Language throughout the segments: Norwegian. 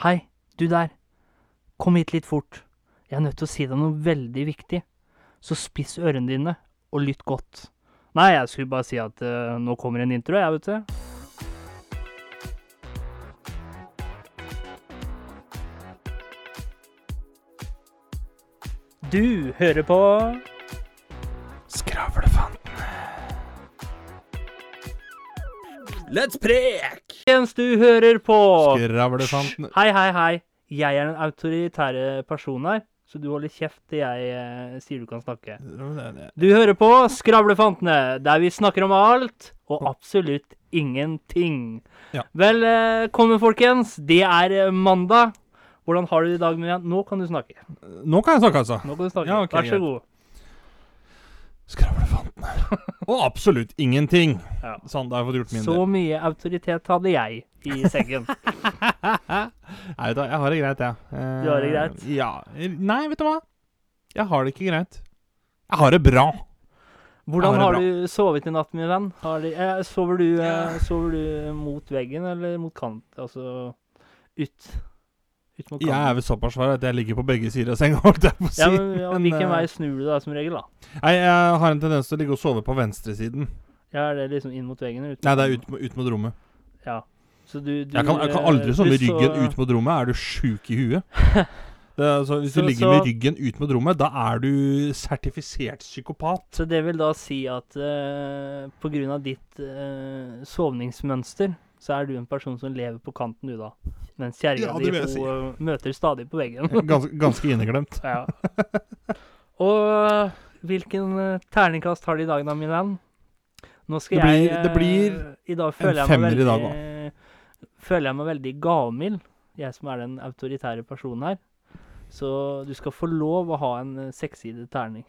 Hei, du der. Kom hit litt fort. Jeg er nødt til å si deg noe veldig viktig. Så spiss ørene dine, og lytt godt. Nei, jeg skulle bare si at uh, nå kommer en intro, jeg, vet du. Du hører på Skravlefanten. Let's prek! Jens, du hører på Skravlefanten. Hei, hei, hei. Jeg er den autoritære personen her, så du holder kjeft til jeg eh, sier du kan snakke. Du hører på Skravlefantene, der vi snakker om alt og absolutt ingenting. Ja. Velkommen, folkens. Det er eh, mandag. Hvordan har du det i dag, Miriam? Nå kan du snakke. Nå kan jeg snakke, altså. Nå kan du snakke. Ja, okay, Vær så god. Skravlefantene. Og absolutt ingenting. Ja. Sånn, da har jeg fått gjort min Så mye autoritet hadde jeg i sekken. vet du hva, jeg har det greit, jeg. Eh, Du har det greit? Ja. Nei, vet du hva? Jeg har det ikke greit. Jeg har det bra. Hvordan har det du sovet i natt, min venn? Har du, eh, sover, du, eh, sover du mot veggen eller mot kant? Altså ut? Jeg er vel såpass svær at jeg ligger på begge sider av senga, si. Ja, men, ja, Men, hvilken eh, vei snur du da, som regel, da? Nei, jeg har en tendens til å ligge og sove på venstresiden. Ja, Er det liksom inn mot veggen? eller Nei, det er ut, ut mot rommet. Ja. Så du, du Jeg kan, jeg kan aldri eh, sove med ryggen så- ut mot rommet. Er du sjuk i huet? Det altså, hvis Så- du ligger så- med ryggen ut mot rommet, da er du sertifisert psykopat. Så det vil da si at uh, på grunn av ditt uh, sovningsmønster, så er du en person som lever på kanten, du da. Mens kjerringa Ja, di si. eh, møter stadig på veggen. Ganske, ganske inneglemt. ja. Og eh, hvilken eh, terningkast har du i dag, da, min venn? Nå skal Det blir- jeg det blir I dag føler jeg femmer veldig, i dag, da. Føler jeg meg veldig gavmild, jeg som er den autoritære personen her. Så du skal få lov å ha en sekssidet terning.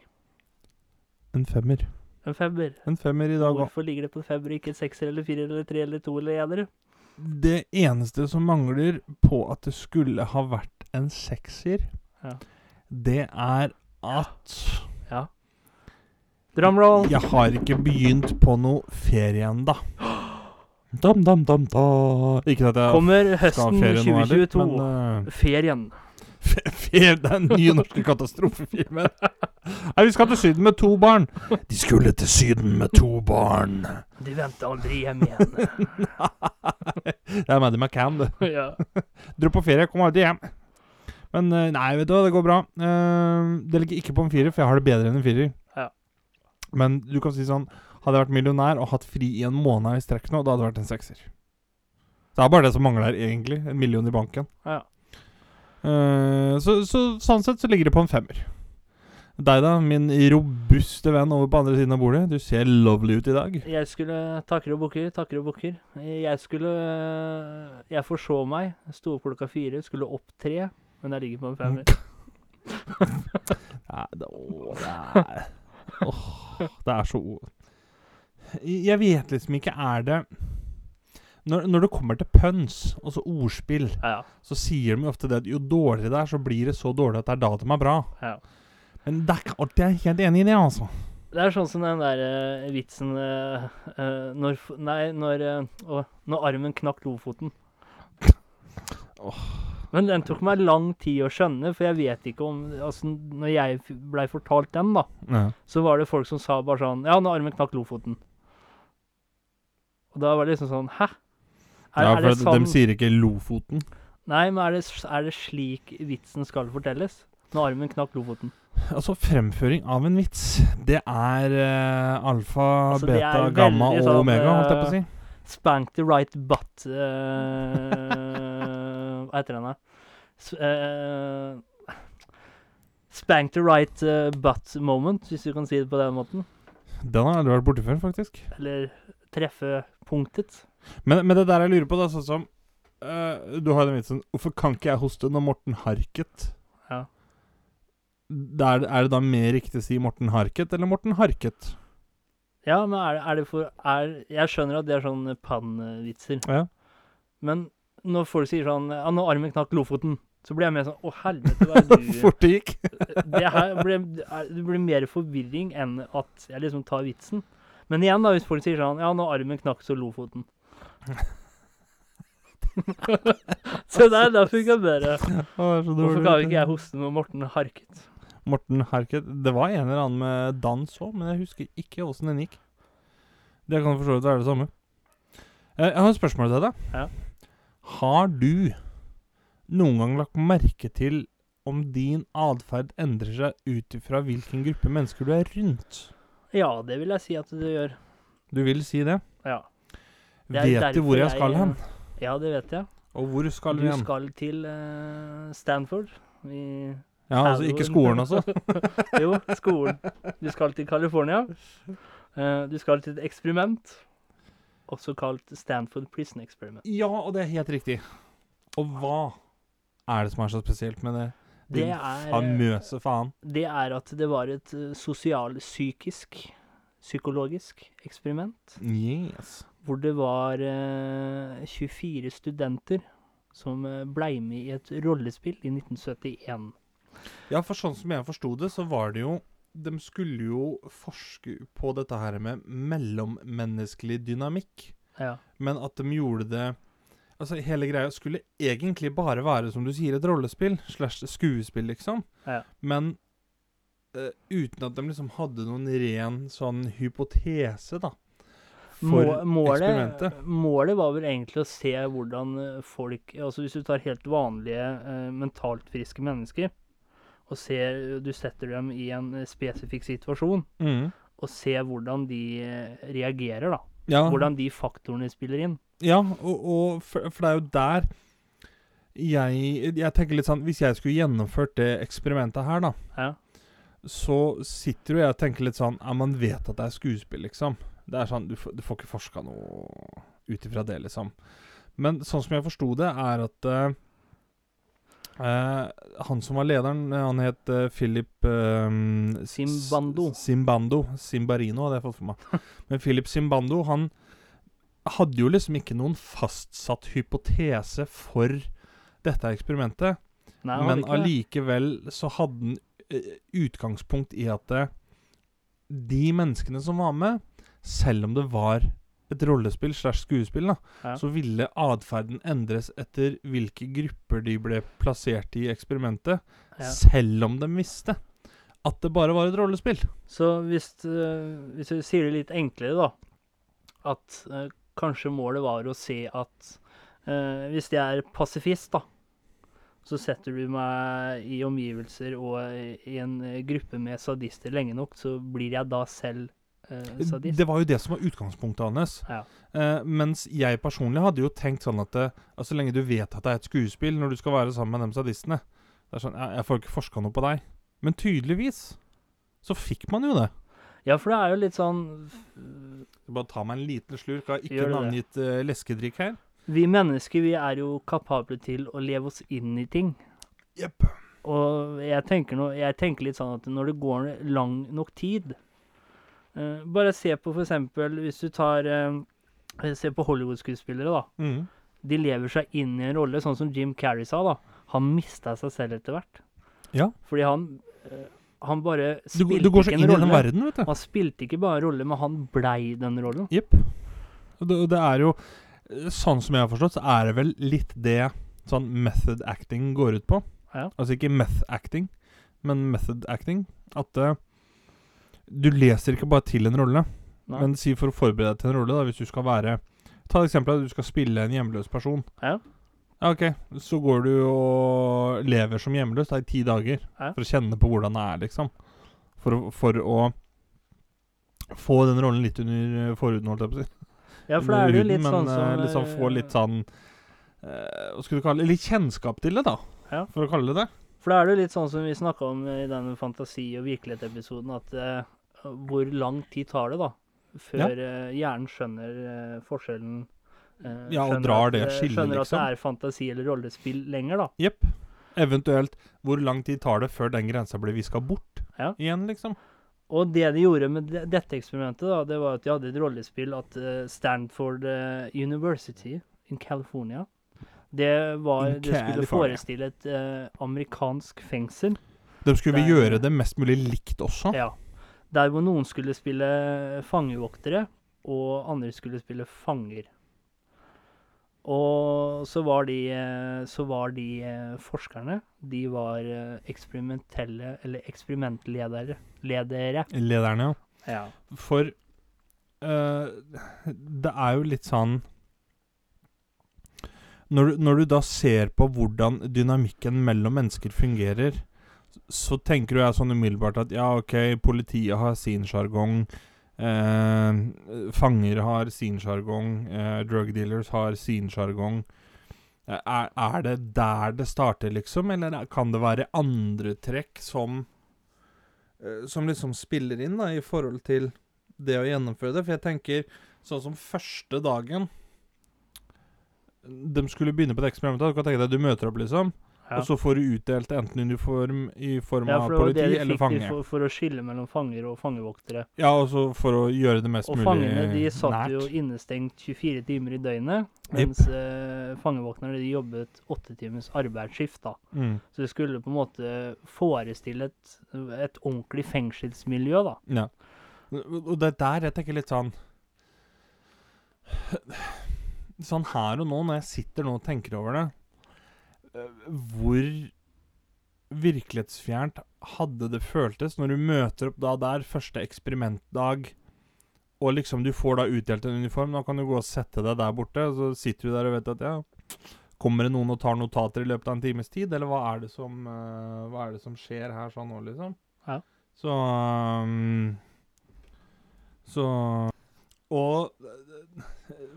En femmer. En femmer. En femmer i dag òg. Hvorfor ligger det på en femmer, ikke en sekser eller fire eller tre eller to eller enere? Det eneste som mangler på at det skulle ha vært en sekser, Ja. det er at Ja. Drumroll. jeg har ikke begynt på noe ferie ennå. Dam, dam, dam, da. Ikke at jeg Kommer høsten ferie nå heller, 2022. men uh, Ferien. Den nye norske katastrofefilmen. Nei, vi skal til Syden med to barn. De skulle til Syden med to barn. De venter aldri hjem igjen. nei. Det er Maddy McCann, det. ja. Dro på ferie, kom aldri hjem. Men eh, nei, vet du hva, det går bra. Eh, det ligger ikke på en firer, for jeg har det bedre enn en firer. Ja. Men du kan si sånn Hadde jeg vært millionær og hatt fri i en måned i strekk nå, da hadde det vært en sekser. Det er bare det som mangler, egentlig. En million i banken. ja. Eh, så, så sånn sett så ligger det på en femmer. Deg da, min robuste venn over på andre siden av bordet. Du ser lovely ut i dag. Jeg skulle Takker og bukker, takker og bukker. Jeg skulle Jeg forså meg. Sto opp klokka fire, skulle opp tre, men jeg ligger på en femmer. Nei, det, å, det er Åh, det er så Jeg vet liksom ikke Er det når, når det kommer til puns, altså ordspill, Ja, så sier de ofte det at jo dårligere det er, så blir det så dårlig at det er da de er bra. ja. Men det er ikke alltid jeg er helt enig i det, altså. Det er sånn som den der uh, vitsen uh, når Nei, når Når armen knakk Lofoten. Men den tok meg lang tid å skjønne, for jeg vet ikke om Altså, når jeg blei fortalt den, da, Ja. så var det folk som sa bare sånn Ja, når armen knakk Lofoten. Og da var det liksom sånn Hæ? Er, ja, for sånn, de sier ikke Lofoten. Nei, men er det, er det slik vitsen skal fortelles? Når armen knakk Lofoten. Altså, fremføring av en vits, det er uh, alfa, Altså, beta, er gamma og sånn, omega, holdt jeg på å eh, si. Spank the right butt uh, Hva heter den, da? Eh, spank the right uh, butt moment, hvis du kan si det på den måten. Den har jeg aldri vært borti før, faktisk. Eller treffe punktet. Men, men det der jeg lurer på, da, sånn som uh, Du har den vitsen Hvorfor kan ikke jeg hoste når Morten Harket? Ja. Der, er, det da mer riktig å si Morten Harket eller Morten Harket? Ja, men er det, er det for er, Jeg skjønner at det er sånn pannvitser. Ja. Men når folk sier sånn Ja, når armen knakk Lofoten, så blir jeg mer sånn Å, helvete, hva er det du Fort det gikk. det her blir, det blir mer forvirring enn at jeg liksom tar vitsen. Men igjen, da, hvis folk sier sånn Ja, når armen knakk, så Lofoten. Så der, da funka bedre. Det Hvorfor kan ikke jeg hoste når Morten harket? Morten Harket. Det var en eller annen med dans òg, men jeg husker ikke åssen den gikk. Det kan for så vidt være det samme. Eh, Jeg har et spørsmål til deg. Ja. Har du noen gang lagt merke til om din atferd endrer seg ut ifra hvilken gruppe mennesker du er rundt? Ja, det vil jeg si at det gjør. Du vil si det? Ja. Det Vet du hvor jeg skal hen? Ja, det vet jeg. Og hvor skal du Du hen? skal til uh, Stanford. I Ja, altså ikke skolen, altså? jo, skolen. Du skal til California. Uh, du skal til et eksperiment, også kalt Stanford Prison Experiment. Ja, og det er helt riktig. Og hva er det som er så spesielt med det? Det Din er, famøse faen. det er at det var et sosial-psykisk, psykologisk eksperiment. Yes. Hvor det var eh, 24 studenter som uh, blei med i et rollespill i 1971. Ja, for sånn som jeg forsto det, så var det jo De skulle jo forske på dette her med mellommenneskelig dynamikk, Ja. men at de gjorde det Altså, hele greia skulle egentlig bare være, som du sier, et rollespill slash skuespill, liksom. Ja. Men eh, uten at de liksom hadde noen ren sånn hypotese, da. For Må- målet, eksperimentet. målet var vel egentlig å se hvordan eh, folk Altså hvis du tar helt vanlige eh, mentalt friske mennesker, og ser Du setter dem i en spesifikk situasjon, Mm. og se hvordan de eh, reagerer, da. Ja, Hvordan de faktorene spiller inn. Ja, og, og for, for det er jo der jeg, jeg tenker litt sånn Hvis jeg skulle gjennomført det eksperimentet her, da, Ja. så sitter jo jeg og tenker litt sånn Ja, man vet at det er skuespill, liksom. Det er sånn Du, du får ikke forska noe ut ifra det, liksom. Men sånn som jeg forsto det, er at uh, uh, Han som var lederen, han het uh, Philip Simbando. Simbando. Simbarino hadde jeg fått for meg. Men Philip Simbando, han hadde jo liksom ikke noen fastsatt hypotese for dette eksperimentet. Nei, men allikevel så hadde han utgangspunkt i at de menneskene som var med, selv om det var et rollespill slash skuespill, da, Ja. så ville atferden endres etter hvilke grupper de ble plassert i eksperimentet, Ja. selv om de visste at det bare var et rollespill. Så hvis, eh, hvis vi sier det litt enklere, da At eh, kanskje målet var å se at eh, Hvis jeg er pasifist, da, så setter du meg i omgivelser og i en gruppe med sadister lenge nok, så blir jeg da selv sadist. Det var jo det som var utgangspunktet hans. Ja. Eh, mens jeg personlig hadde jo tenkt sånn at det, altså, så lenge du vet at det er et skuespill når du skal være sammen med de sadistene Det er sånn, jeg, jeg får ikke forska noe på deg. Men tydeligvis så fikk man jo det. ja, for det er jo litt sånn bare ta meg en liten slurk av ikke navngitt uh, leskedrikk her. Vi mennesker vi er jo kapable til å leve oss inn i ting. Yep. Og jeg tenker, no, jeg tenker litt sånn at når det går lang nok tid eh, Bare se på eksempel hvis du tar eh, Se på Hollywood-skuespillere, da. Mm. De lever seg inn i en rolle, sånn som Jim Carrey sa, da. Han mista seg selv etter hvert. Ja. Fordi han eh, Han bare Du, spilte du går så ikke en i den rolle. verden, vet du. Han spilte ikke bare en rolle, men han blei den rollen. Jepp. Det, det er jo eh, Sånn som jeg har forstått, så er det vel litt det sånn method acting går ut på. Ja. Altså ikke meth acting, men method acting. At eh, du leser ikke bare til en rolle, Nei. men si for å forberede deg til en rolle, da, hvis du skal være Ta et eksempel at du skal spille en hjemløs person. Ja. Ja, ok. Så går du og lever som hjemløs da, i ti dager Ja. for å kjenne på hvordan det er, liksom. For for å få den rollen litt under eh, forhuden, holdt jeg på å si. Ja, for da er det jo litt men, sånn som eh, liksom få eh, litt sånn eh, Hva skal du kalle det? Litt kjennskap til det, da. Ja. For å kalle det det. For da er det jo litt sånn som vi snakka om i denne fantasi- og virkelighet-episoden, at eh, hvor lang tid tar det, da, før ja. hjernen skjønner eh, forskjellen eh, Ja, og skjønner drar det eh, skillet, Skjønner at liksom. det er fantasi eller rollespill lenger, da. Jepp. Eventuelt hvor lang tid tar det før den grensa blir viska bort Ja. igjen, liksom. Og det de gjorde med de, dette eksperimentet, da, det var at de hadde et rollespill at eh, Stanford eh, University in California Det var Det skulle forestille et eh, amerikansk fengsel. De skulle Der- gjøre det mest mulig likt også. Ja. Der hvor noen skulle spille fangevoktere, og andre skulle spille fanger. Og så var de, eh, så var de eh, forskerne De var eh, eksperimentelle Eller eksperimentledere. Ledere. Lederne, ja. Ja. For uh, det er jo litt sånn når du, når du da ser på hvordan dynamikken mellom mennesker fungerer, så tenker jo jeg sånn umiddelbart at ja, OK, politiet har sin sjargong. Eh, fanger har sin sjargong. Eh, drug dealers har sin sjargong. Eh, er, er det der det starter, liksom? Eller er- kan det være andre trekk som eh, Som liksom spiller inn da, i forhold til det å gjennomføre det? For jeg tenker sånn som første dagen De skulle begynne på det eksperimentet. Du kan tenke deg du møter opp, liksom. Ja. Og så får du utdelt enten uniform i form ja, for var politi de eller fange. for, for å skille mellom fanger og fangevoktere. Ja, og så for å gjøre det mest Og mulig fangene de satt nært. jo innestengt 24 timer i døgnet, mens eh, fangevokterne de jobbet åtte timers arbeidsskift. da. Mm. Så det skulle på en måte forestille et, et ordentlig fengselsmiljø, da. Ja. Og det er der jeg tenker litt sånn Sånn her og nå, når jeg sitter nå og tenker over det Hvor virkelighetsfjernt hadde det føltes når du møter opp da der, første eksperimentdag, og liksom du får da utdelt en uniform Da kan du gå og sette deg der borte, og så sitter du der og vet at ja Kommer det noen og tar notater i løpet av en times tid, eller hva er det som, uh, hva er det som skjer her sånn nå, liksom? Ja. Så um, Så Og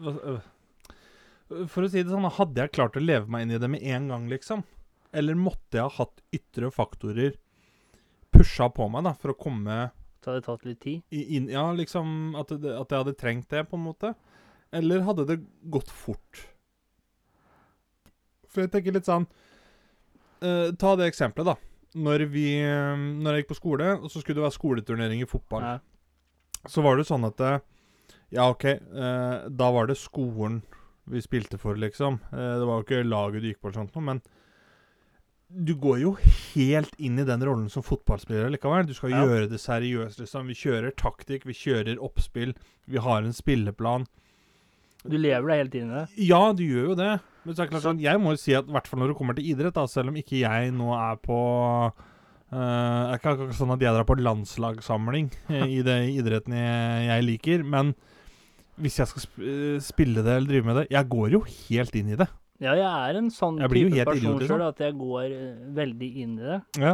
hva- øh, For å si det sånn, hadde jeg klart å leve meg inn i det med en gang, liksom? Eller måtte jeg ha hatt ytre faktorer pusha på meg da, for å komme Det hadde tatt litt tid. inn Ja, liksom at, det, at jeg hadde trengt det, på en måte? Eller hadde det gått fort? For jeg tenker litt sånn uh, Ta det eksempelet, da. Når, vi, når jeg gikk på skole, og så skulle det være skoleturnering i fotball. Ja. Så var det sånn at eh, Ja, OK, uh, da var det skolen vi spilte for, liksom. Eh, det var jo ikke laget du gikk på, eller sånt noe, men du går jo helt inn i den rollen som fotballspiller likevel. Du skal Ja. gjøre det seriøst, liksom. Vi kjører taktikk, vi kjører oppspill, vi har en spilleplan. Du lever deg helt inn i det. Ja, du gjør jo det. Men så er det klart Så- sånn, jeg må jo si at i hvert fall når det kommer til idrett, da, selv om ikke jeg nå er på eh, Det er ikke akkurat sånn at jeg drar på landslagssamling eh, i det idretten jeg, jeg liker, men hvis jeg skal eh, spille det eller drive med det Jeg går jo helt inn i det. Ja, jeg er en sånn type person idiot, liksom. sjøl at jeg går eh, veldig inn i det. Ja.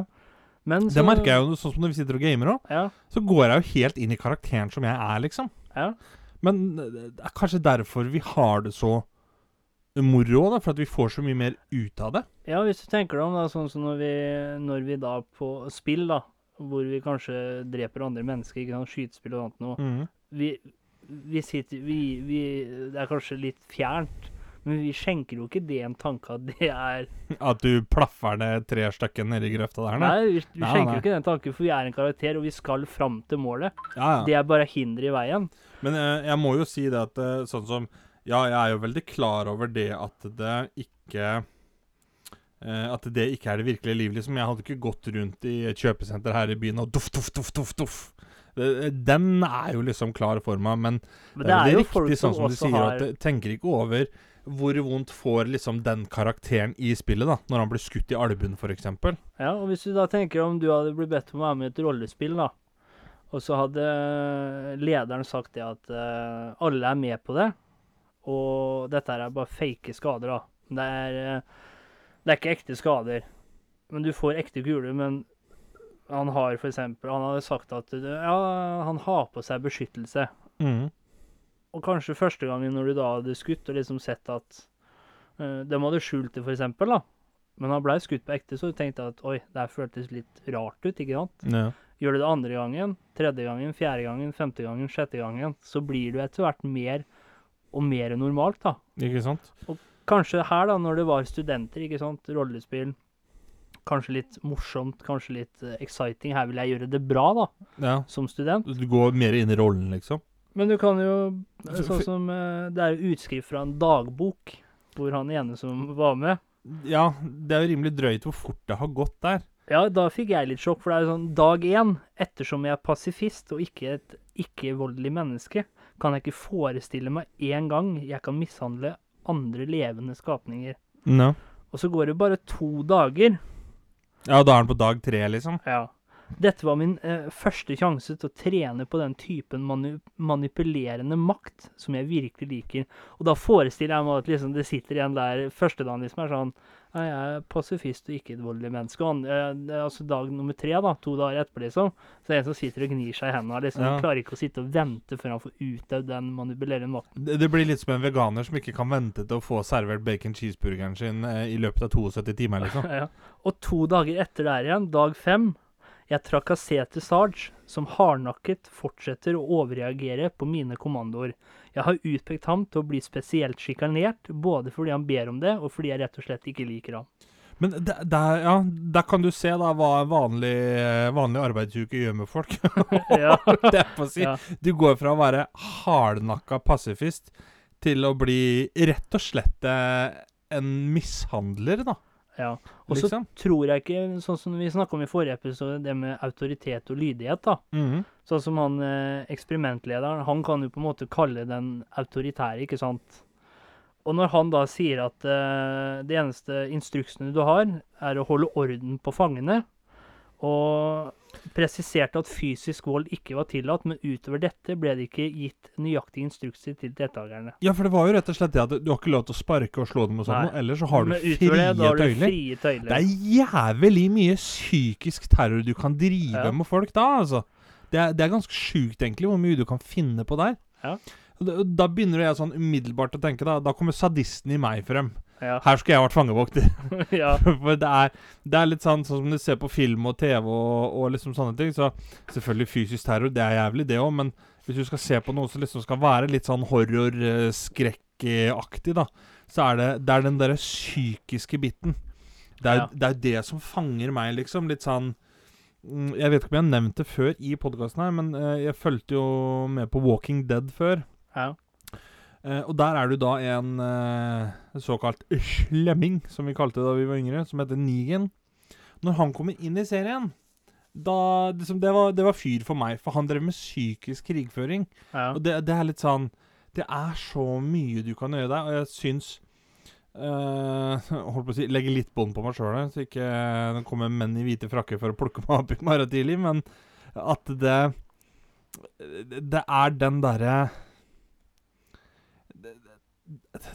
Men Det merker jeg jo sånn som når vi sitter og gamer òg. Ja. Så går jeg jo helt inn i karakteren som jeg er, liksom. ja. Men eh, det er kanskje derfor vi har det så moro, da, for at vi får så mye mer ut av det. Ja, hvis du tenker deg om, da, sånn som når vi, når vi da på spill, da, hvor vi kanskje dreper andre mennesker, ikke sant, skytespill og annet noe, vi, vi sitter vi, vi, Det er kanskje litt fjernt, men vi skjenker jo ikke det en tanke at det er At du plaffer ned tre stykker nedi grøfta der, Nei, vi, vi Nei, skjenker nei. jo ikke den tanken, for vi er en karakter, og vi skal fram til målet. Ja, ja. Det er bare hinder i veien. Men eh, jeg må jo si det at eh, sånn som Ja, jeg er jo veldig klar over det at det ikke eh, At det ikke er det virkelige liv, liksom. Jeg hadde ikke gått rundt i et kjøpesenter her i byen og duff, duff, duff, duff, duff. Det- Den er jo liksom klar for meg, men, Men det er jo folk riktig sånn som du sier, har at jeg tenker ikke over hvor vondt får liksom den karakteren i spillet, da, når han blir skutt i albuen, f.eks. Ja, og hvis du da tenker om du hadde blitt bedt om å være med i et rollespill, da, og så hadde lederen sagt det at uh, alle er med på det, og dette her er bare fake skader, da. Det er, uh, det er ikke ekte skader. Men du får ekte kuler, men han har for eksempel Han hadde sagt at eh, ja, han har på seg beskyttelse. Mm. Og kanskje første gangen når du da hadde skutt og liksom sett at uh, De hadde skjult det, for eksempel, da. Men han blei skutt på ekte, så du tenkte at oi, det her føltes litt rart ut, ikke sant? Ja. Gjør du det andre gangen, tredje gangen, fjerde gangen, femte gangen, sjette gangen, så blir du etter hvert mer og mer normalt, da. Ikke sant? Og Kanskje her, da, når det var studenter, ikke sant, rollespill, kanskje litt morsomt, kanskje litt eh, exciting. Her vil jeg gjøre det bra, da, Ja. som student. Du går mer inn i rollen, liksom. Men du kan jo Sånn som eh, Det er jo utskrift fra en dagbok, hvor han ene som var med Ja, det er jo rimelig drøyt hvor fort det har gått der. Ja, da fikk jeg litt sjokk, for det er jo sånn Dag én, ettersom jeg er pasifist og ikke et ikke-voldelig menneske, kan jeg ikke forestille meg én gang jeg kan mishandle andre levende skapninger. No. Og så går det bare to dager. Ja, da er den på dag tre, liksom? Ja. Dette var min eh, første sjanse til å trene på den typen manu manipulerende makt som jeg virkelig liker. Og da forestiller jeg meg at liksom, det sitter en der første dagen liksom er sånn Nei, jeg er pasifist og ikke et voldelig menneske. Og eh, altså dag nummer tre, da, to dager etterpå, liksom, så er det en som sitter og gnir seg i hendene. Liksom, Ja. Klarer ikke å sitte og vente før han får utøvd den manipulerende makten. Det, det blir litt som en veganer som ikke kan vente til å få servert bacon cheeseburgeren sin eh, i løpet av 72 timer, liksom. ja. Og to dager etter der igjen, dag fem, jeg trakasserte Sarge, som hardnakket fortsetter å overreagere på mine kommandoer. Jeg har utpekt ham til å bli spesielt sjikanert, både fordi han ber om det, og fordi jeg rett og slett ikke liker ham. Men der, der, ja, der kan du se da hva en vanlig, vanlig arbeidsuke gjør med folk. det er på å si. Ja. Du går fra å være hardnakka pasifist til å bli rett og slett eh, en mishandler, da. Ja. Og så Liksom. tror jeg ikke, sånn som vi snakka om i forrige episode, det med autoritet og lydighet, da. Mhm. Sånn som han eh, eksperimentlederen, han kan jo på en måte kalle den autoritære, ikke sant? Og når han da sier at eh, det eneste instruksene du har, er å holde orden på fangene, og presiserte at fysisk vold ikke var tillatt, men utover dette ble det ikke gitt nøyaktige instrukser til deltakerne. Ja, for det var jo rett og slett det at du har ikke lov til å sparke og slå dem og sånn, ellers så har du frie tøyler. tøyler. Det er jævlig mye psykisk terror du kan drive Ja. med folk da, altså. Det er, det er ganske sjukt, egentlig, hvor mye du kan finne på der. Ja. Da, da begynner jeg sånn umiddelbart å tenke, da, da kommer sadisten i meg frem. Ja. Her skulle jeg vært fangevokter. ja. For det er, det er litt sånn, sånn som du ser på film og TV og, og liksom sånne ting. Så selvfølgelig fysisk terror, det er jævlig, det òg. Men hvis du skal se på noe som liksom skal være litt sånn horror-skrekkaktig, da, så er det, det er den derre psykiske biten. Det er, Ja. det er det som fanger meg, liksom. Litt sånn mm, Jeg vet ikke om jeg har nevnt det før i podkasten her, men eh, jeg fulgte jo med på Walking Dead før. ja. Eh, og der er du da en uh, såkalt slemming, som vi kalte det da vi var yngre, som heter Negan. Når han kommer inn i serien, da liksom, det, var, det var fyr for meg, for han drev med psykisk krigføring. ja. Og det, det er litt sånn Det er så mye du kan gjøre der, og jeg syns Uh, Holdt på å si Legge litt bånd på meg sjøl, så ikke det kommer menn i hvite frakker for å plukke meg opp i morgen tidlig, men at det Det er den derre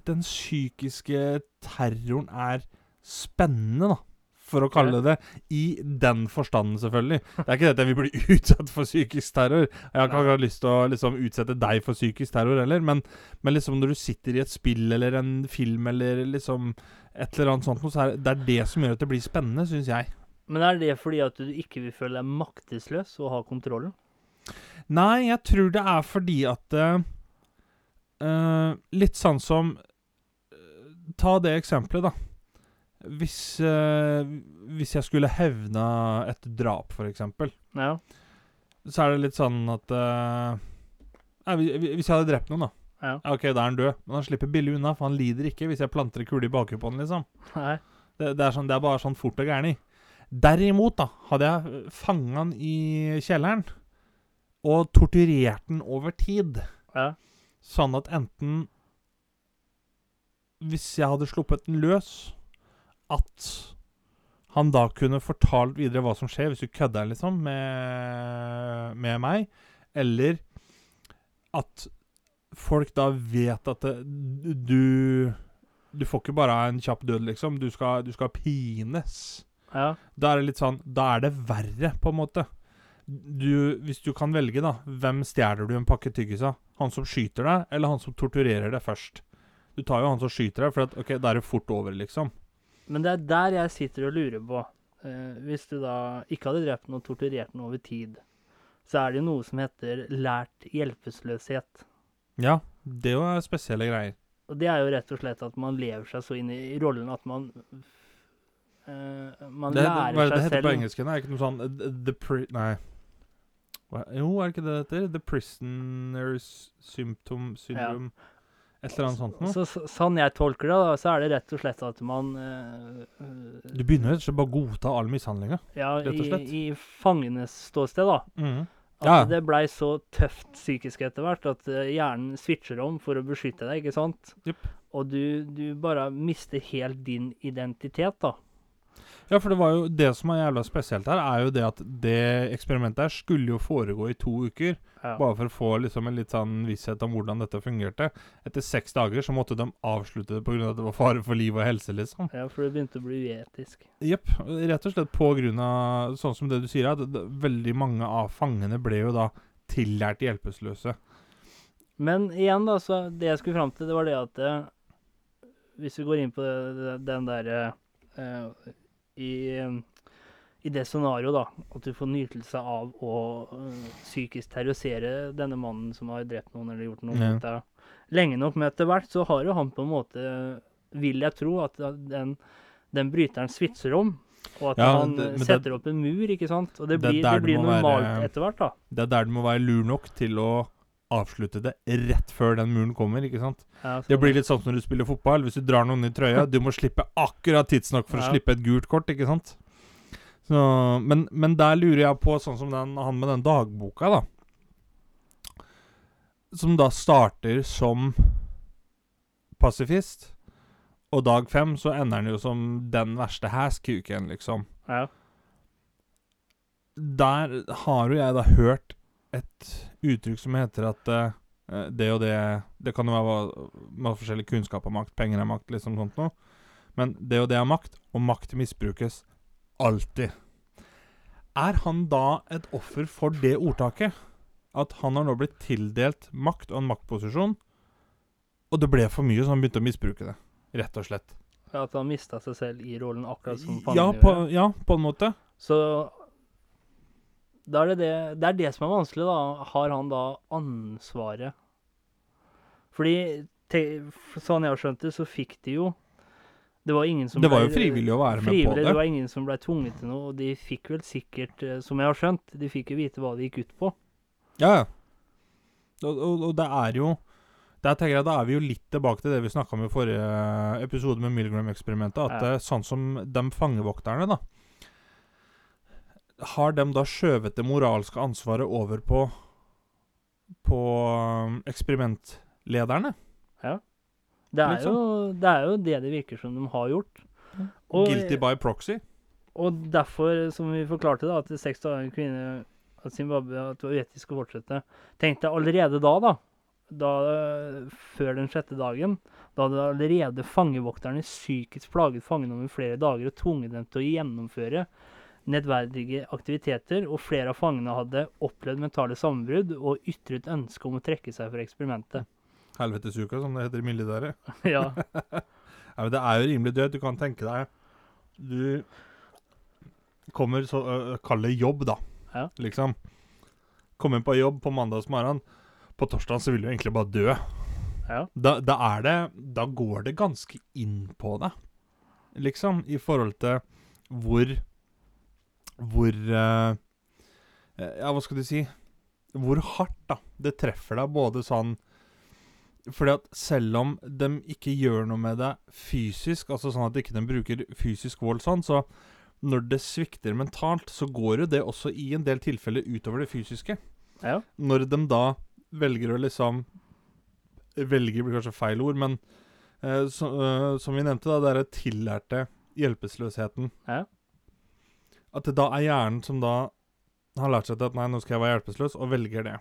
Den psykiske terroren er spennende, da. For å kalle det I den forstanden, selvfølgelig. Det er ikke dette vi jeg vil bli utsatt for psykisk terror. Jeg har ikke akkurat lyst til å liksom, utsette deg for psykisk terror heller, men, men liksom når du sitter i et spill eller en film eller liksom et eller annet sånt, så er det er det som gjør at det blir spennende, syns jeg. Men er det fordi at du ikke vil føle deg maktesløs og ha kontrollen? Nei, jeg tror det er fordi at eh, eh, Litt sånn som uh, Ta det eksempelet, da. Hvis, uh, hvis jeg skulle hevna et drap, for eksempel, Ja. så er det litt sånn at nei, hvis- jeg hadde drept noen, da. Ja. OK, da er han død, men han slipper billig unna, for han lider ikke hvis jeg planter en kule i bakhuet på han, liksom. Nei. Det, det, er sånn, det er bare sånn fort og gærent. Derimot, da, hadde jeg fanga han i kjelleren og torturert han over tid, Ja. Sånn at enten Hvis jeg hadde sluppet den løs, at han da kunne fortalt videre hva som skjer, hvis du kødder liksom med, med meg, eller at folk da vet at det, du Du får ikke bare en kjapp død, liksom. Du skal, du skal pines. Ja. Da er det litt sånn Da er det verre, på en måte. Du, hvis du kan velge, da. Hvem stjeler du en pakke tyggis av? Han som skyter deg, eller han som torturerer deg først? Du tar jo han som skyter deg, for at, ok, da er det fort over, liksom. Men det er der jeg sitter og lurer på. Eh, hvis du da ikke hadde drept den og torturert den over tid, så er det jo noe som heter lært hjelpeløshet. Ja, det er jo spesielle greier. Og det er jo rett og slett at man lever seg så inn i rollen at man Uh, Man Det, det, lærer er det det seg heter selv på engelsk? det Er ikke noe sånn uh, the, pri... Nei. Jo, er det ikke det det heter? The prisoners symptom syndrome. Et eller annet sånt noe. Så, så, sånn jeg tolker det, da, så er det rett og slett at man eh, Du begynner rett og slett bare å godta all mishandlinga. Ja, rett og slett. slett. i fangenes ståsted, da. Mm. At Ja. det blei så tøft psykisk etter hvert at eh, hjernen switcher om for å beskytte deg, ikke sant? Yep. Og du, du bare mister helt din identitet, da. Ja, for det var jo det som er jævla spesielt her, er jo det at det eksperimentet her skulle jo foregå i to uker. Ja. Bare for å få liksom en litt sånn visshet om hvordan dette fungerte. Etter seks dager så måtte de avslutte det pga. at det var fare for liv og helse, liksom. ja, for det begynte å bli uetisk. Jepp. Rett og slett av sånn som det du sier, at veldig mange av fangene ble jo da tillært hjelpeløse. Men igjen, da, så det jeg skulle fram til, det var det at eh, Hvis vi går inn på den derre eh, i, I det scenarioet, da, at du får nytelse av å eh, psykisk terrorisere denne mannen som har drept noen eller gjort noe Ja. lenge nok, men etter hvert så har jo han på en måte Vil jeg tro at den, den bryteren switcher om. Og at Ja, han det- setter det- opp en mur, ikke sant? Og det blir, det blir normalt være- etter hvert, da. Det er der du må være lur nok til å avslutte det rett før den muren kommer, ikke sant? Ja, Det blir litt sånn som når du spiller fotball. Hvis du drar noen i trøya, du må slippe akkurat tidsnok for å slippe et gult kort, ikke sant? Så, men, men der lurer jeg på, sånn som den, han med den dagboka, da. Som da starter som pasifist. Og dag fem så ender han jo som den verste hæskuken, liksom. ja. Der har jo jeg da hørt et uttrykk som heter at uh, det og det Det kan jo være med forskjellig kunnskap og makt, penger er makt, liksom sånt noe. Men det og det er makt, og makt misbrukes alltid. Er han da et offer for det ordtaket? At han har nå blitt tildelt makt og en maktposisjon, og det ble for mye, så han begynte å misbruke det. Rett og slett. Ja, At han mista seg selv i rollen, akkurat som Ja, Fanny på, gjorde. ja, på en måte. Så da er det, det Det er det som er vanskelig, da. Har han da ansvaret? Fordi te, sånn jeg har skjønt det, så fikk de jo Det var ingen som Det var jo frivillig å være med på frivillig, det. Det var ingen som ble tvunget til noe, og de fikk vel sikkert, eh, som jeg har skjønt, de fikk jo vite hva det gikk ut på. Ja, ja. Og, og, og det er jo Der tenker jeg Da er vi jo litt tilbake til det vi snakka om i forrige episode med Milgram-eksperimentet. At Ja. eh, sånn som de fangevokterne, da Har de da skjøvet det moralske ansvaret over på På eksperimentlederne? eksperimentlederne? Det er, Liksom. jo, det er jo det det virker som de har gjort. Og- Guilty by proxy? Og derfor, som vi forklarte, da, at seks dager kvinne at Zimbabwe at det var uetisk å fortsette. Tenk deg allerede da, da, da Før den sjette dagen. Da hadde allerede fangevokterne psykisk plaget fangene over flere dager og tvunget dem til å gjennomføre nedverdige aktiviteter, og flere av fangene hadde opplevd mentale sammenbrudd og ytret ønske om å trekke seg fra eksperimentet. Helvetesuka, som det heter i militæret. ja, Ja, men det er jo rimelig dødt. Du kan tenke deg Du kommer så uh, Kall det jobb, da. Ja. Liksom. Kommer på jobb på mandagsmorgen. På torsdag så vil du egentlig bare dø. ja, Da, da er det Da går det ganske inn på deg, liksom, i forhold til hvor Hvor eh, eh, Ja, hva skal du si? Hvor hardt, da, det treffer deg, både sånn fordi at selv om de ikke gjør noe med det fysisk, altså sånn at de ikke bruker fysisk vold sånn, så når det svikter mentalt, så går jo det også i en del tilfeller utover det fysiske. ja. Når de da velger å liksom Velger blir kanskje feil ord, men eh, så, eh, som vi nevnte, da, det er den tillærte hjelpeløsheten. Ja. At det da er hjernen som da har lært seg til at nei, nå skal jeg være hjelpeløs, og velger det.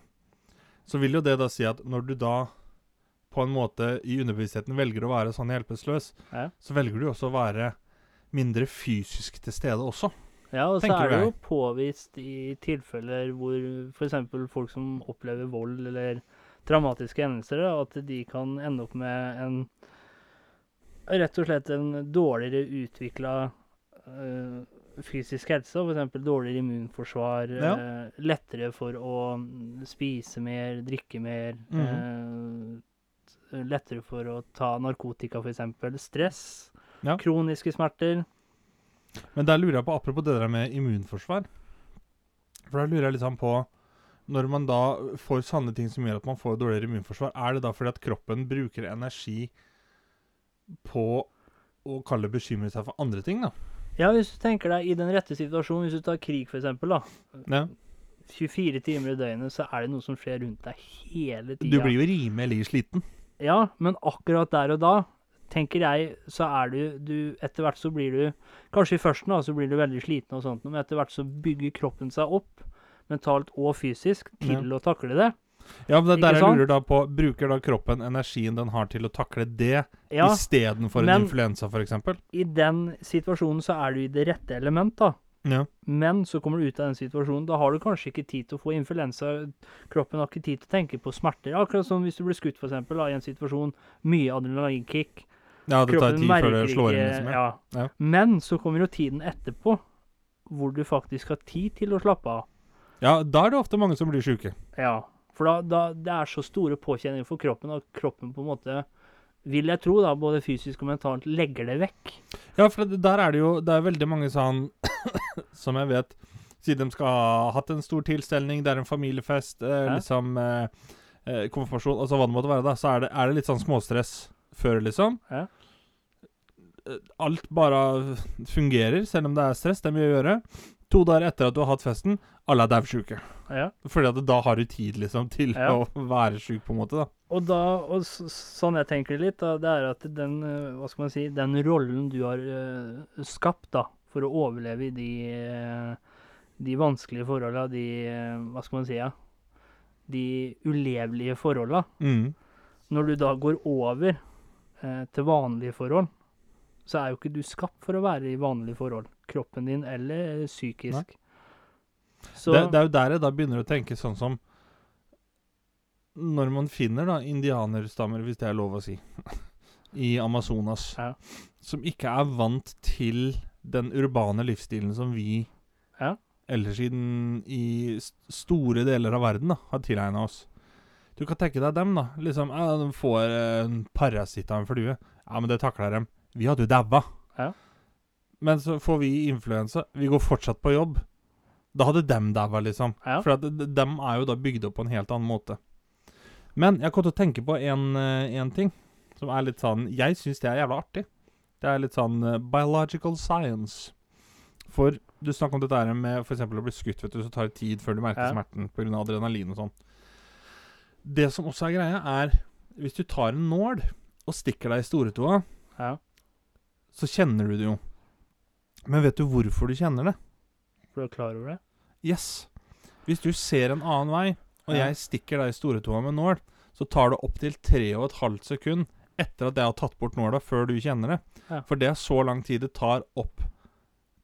Så vil jo det da si at når du da på en måte i underbevisstheten velger å være sånn hjelpeløs, Ja. så velger du også å være mindre fysisk til stede også. Ja, og så er det jo påvist i tilfeller hvor f.eks. folk som opplever vold eller traumatiske hendelser, at de kan ende opp med en rett og slett en dårligere utvikla fysisk helse, f.eks. dårligere immunforsvar, Ja. eh, lettere for å mm, spise mer, drikke mer, Mhm. eh, lettere for å ta narkotika, f.eks. Stress, Ja. kroniske smerter. Men der lurer jeg på, apropos det der med immunforsvar For der lurer jeg litt sånn på Når man da får sanne ting som gjør at man får dårligere immunforsvar, er det da fordi at kroppen bruker energi på å kalle bekymre seg for andre ting, da? Ja, hvis du tenker deg i den rette situasjonen, hvis du tar krig f.eks., da. Ja. 24 timer i døgnet, så er det noe som skjer rundt deg hele tida. Du blir jo rimelig sliten. Ja, men akkurat der og da tenker jeg, så er du, du Etter hvert så blir du Kanskje i førsten da, så blir du veldig sliten og sånt, men etter hvert så bygger kroppen seg opp, mentalt og fysisk, til å takle det. Ja, men det er der jeg lurer da på Bruker da kroppen energien den har til å takle det, Ja, istedenfor en influensa, f.eks.? i den situasjonen så er du i det rette element, da. Ja. Men så kommer du ut av den situasjonen. Da har du kanskje ikke tid til å få influensa. Kroppen har ikke tid til å tenke på smerter. Akkurat som hvis du blir skutt, eksempel, i en situasjon. Mye adrenalinkick. ja, det tar tid før det slår inn. Liksom, ja. ja. Ja. Men så kommer jo tiden etterpå, hvor du faktisk har tid til å slappe av. ja, da er det ofte mange som blir sjuke. Ja. For da, da det er så store påkjenninger for kroppen og kroppen på en måte vil jeg tro, da, både fysisk og mentalt, legger det vekk. Ja, for der er det jo Det er veldig mange sånn Som jeg vet Siden de skal ha hatt en stor tilstelning, det er en familiefest, eh, liksom eh, eh, Konfirmasjon, altså hva det måtte være, da, så er det, er det litt sånn småstress før, liksom. Ja. Eh, Alt bare fungerer, selv om det er stress. Det er mye å gjøre. To dager etter at du har hatt festen, alle er daudsjuke. Ja. Fordi at da har du tid, liksom, til Ja. å være sjuk, på en måte, da. Og da, og sånn jeg tenker litt, da, det er at den, eh, hva skal man si, den rollen du har uh, skapt da, for å overleve i de, eh, de vanskelige forholdene, de, eh, hva skal man si, ja, de ulevelige forholdene, Mm. når du da går over eh, til vanlige forhold, så er jo ikke du skapt for å være i vanlige forhold, kroppen din eller psykisk. Så, Det, det er jo der jeg da begynner å tenke sånn som Når man finner da indianerstammer, hvis det er lov å si, i Amazonas, Ja. som ikke er vant til den urbane livsstilen som vi Ja. ellers i, den, i store deler av verden da, har tilegna oss. Du kan tenke deg dem, da. Liksom, ja, De får eh, en parasitt av en flue. Ja, men det takler dem. Vi hadde jo daua. Ja. Men så får vi influensa. Vi går fortsatt på jobb. Da hadde dem daua, liksom. Ja. For at de, dem er jo da bygd opp på en helt annen måte. Men jeg kom til å tenke på en, eh, ting som er litt sånn Jeg syns det er jævla artig. Det er litt sånn uh, biological science. For du snakker om dette her med f.eks. å bli skutt, vet du, så tar det tid før du merker Ja. smerten pga. adrenalin og sånn. Det som også er greia, er hvis du tar en nål og stikker deg i stortåa, ja, så kjenner du det jo. Men vet du hvorfor du kjenner det? for du er klar over det. Yes. Hvis du ser en annen vei, og jeg stikker deg i stortåa med nål, så tar det opptil tre og et halvt sekund etter at jeg har tatt bort nåla, før du kjenner det. Ja. For det er så lang tid det tar opp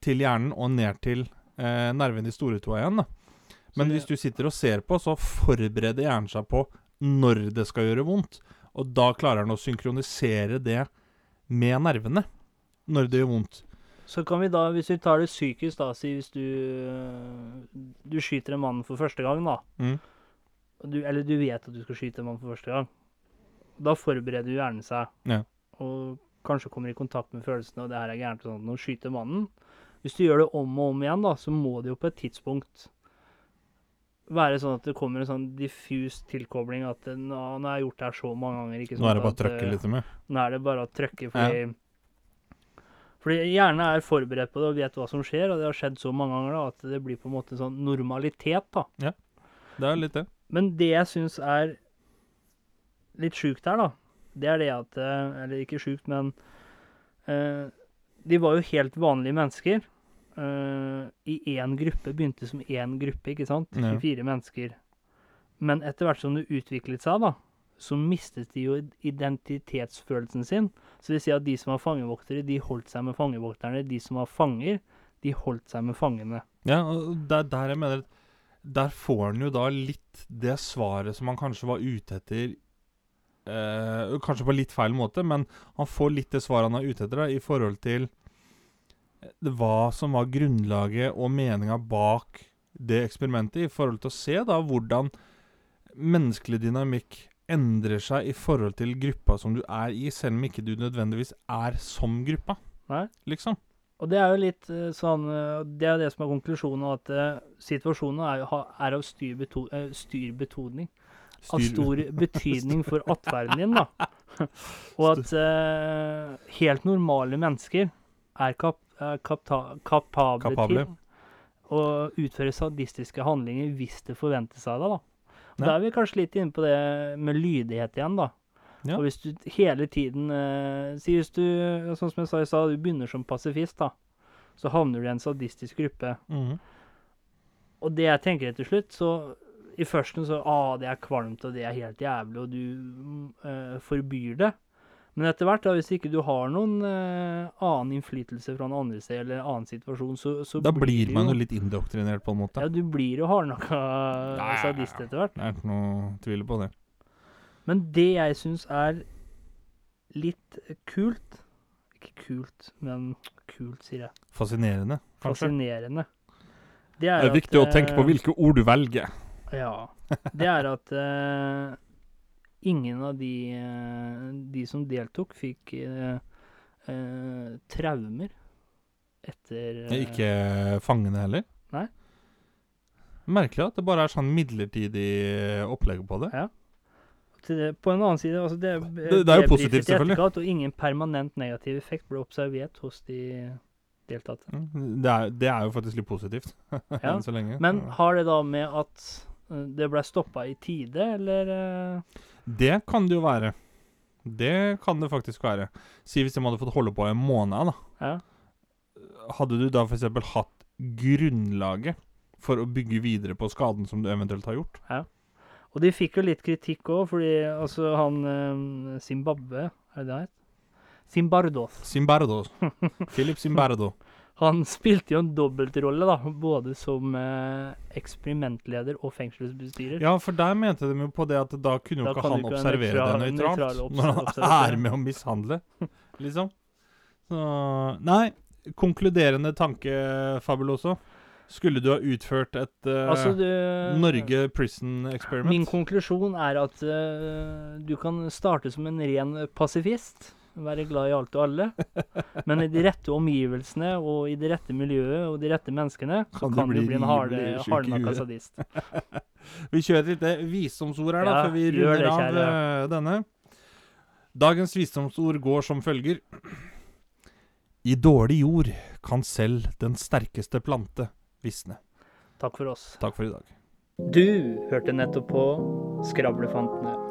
til hjernen og ned til eh, nerven i stortåa igjen. da. Men hvis du sitter og ser på, så forbereder hjernen seg på når det skal gjøre vondt. Og da klarer den å synkronisere det med nervene når det gjør vondt. Så kan vi da, hvis vi tar det psykisk, da, si hvis du Du skyter en mann for første gang, da. Mm. Du, eller du vet at du skal skyte en mann for første gang. Da forbereder jo hjernen seg. Ja. Og kanskje kommer i kontakt med følelsene, og det her er gærent sånn, og skyter mannen. Hvis du gjør det om og om igjen, da, så må det jo på et tidspunkt være sånn at det kommer en sånn diffus tilkobling at nå, nå har jeg gjort det her så mange ganger. ikke Nå er det bare å trøkke eh, litt med. nå er det bare å trykke, fordi Fordi hjernen er forberedt på det og vet hva som skjer, og det har skjedd så mange ganger da, at det blir på en måte sånn normalitet. da. Ja, Det er litt det. Men det jeg syns er litt sjukt her, da, det er det at eh, Eller ikke sjukt, men uh, De var jo helt vanlige mennesker. Uh, I én gruppe. Begynte som én gruppe, ikke sant? Ja. 24 mennesker. Men etter hvert som det utviklet seg, da, så mistet de jo identitetsfølelsen sin. Så det vil si at de som var fangevoktere, de holdt seg med fangevokterne. De som var fanger, de holdt seg med fangene. Ja, og det er der jeg mener Der får han jo da litt det svaret som han kanskje var ute etter eh, Kanskje på litt feil måte, men han får litt det svaret han er ute etter da, i forhold til eh, hva som var grunnlaget og meninga bak det eksperimentet, i forhold til å se da hvordan menneskelig dynamikk endrer seg i forhold til gruppa som du er i, selv om ikke du nødvendigvis er som gruppa, Nei? liksom. Og det er jo litt eh, sånn eh, Det er jo det som er konklusjonen, at eh, situasjonen er, jo- er av styr, beto, eh, styr. Av stor betydning for atferden din, da. Og at uh, helt normale mennesker er, kap, er kapable, Kapable. til å utføre sadistiske handlinger hvis det forventes av deg, da. Og. Da er vi kanskje litt inne på det med lydighet igjen, da. Ja. Og hvis du hele tiden eh, Si hvis du, sånn som jeg sa i stad, du begynner som pasifist, da. Så havner du i en sadistisk gruppe. Mhm. Og det jeg tenker til slutt, så i førsten så ah, det er kvalmt, og det er helt jævlig, og du mm, eh, forbyr det. Men etter hvert, da, hvis ikke du har noen eh, annen innflytelse fra en andre sted, eller en annen situasjon, så, så Da blir man jo litt indoktrinert, på en måte. Ja, du blir jo hardnakka sadist etter hvert. Det er ikke noe tvil på det. Men det jeg syns er litt kult Ikke kult, men kult, sier jeg. Fascinerende, kanskje. Fascinerende. Det Det er viktig å tenke på eh, hvilke ord du velger. Ja. Det er at eh, ingen av de, eh, de som deltok, fikk eh, eh, traumer etter Ikke fangene heller. Nei. Merkelig at det bare er sånn midlertidig opplegg på det. til det, På en annen side altså det, Det- det er jo positivt, selvfølgelig. etterkant, Og ingen permanent negativ effekt ble observert hos de deltatte. Mm, Det er, det er jo faktisk litt positivt, Ja, enn så lenge. Men har det da med at det ble stoppa i tide, eller eh, Det kan det jo være. Det kan det faktisk være. Si hvis de hadde fått holde på i en måned, da. Ja. Hadde du da f.eks. hatt grunnlaget for å bygge videre på skaden som du eventuelt har gjort? Ja. Og de fikk jo litt kritikk òg, fordi altså han eh, Zimbabwe, er det det han het? Zimbardos. Zimbardo. Philip Zimbardo. Han spilte jo en dobbeltrolle, da, både som eh, eksperimentleder og fengselsbestyrer. Ja, for der mente de jo på det at da kunne jo Da ikke kan han du ikke være observere nøytral- det nøytralt. nøytral obs- Når han observatør. er med å mishandle, liksom. Så Nei, konkluderende tanke, Fabuloso. Skulle du ha utført et eh, Altså, du Norge Prison Experiment? Min konklusjon er at eh, du kan starte som en ren pasifist. Være glad i alt og alle. Men i de rette omgivelsene og i det rette miljøet og de rette menneskene, så Kan kan du bli bli en hardnakka sadist. Vi kjører et lite visdomsord her, da, Ja, før vi runder det, av eh, denne. Dagens visdomsord går som følger. I dårlig jord kan selv den sterkeste plante visne. Takk for oss. Takk for i dag. Du hørte nettopp på Skravlefantene.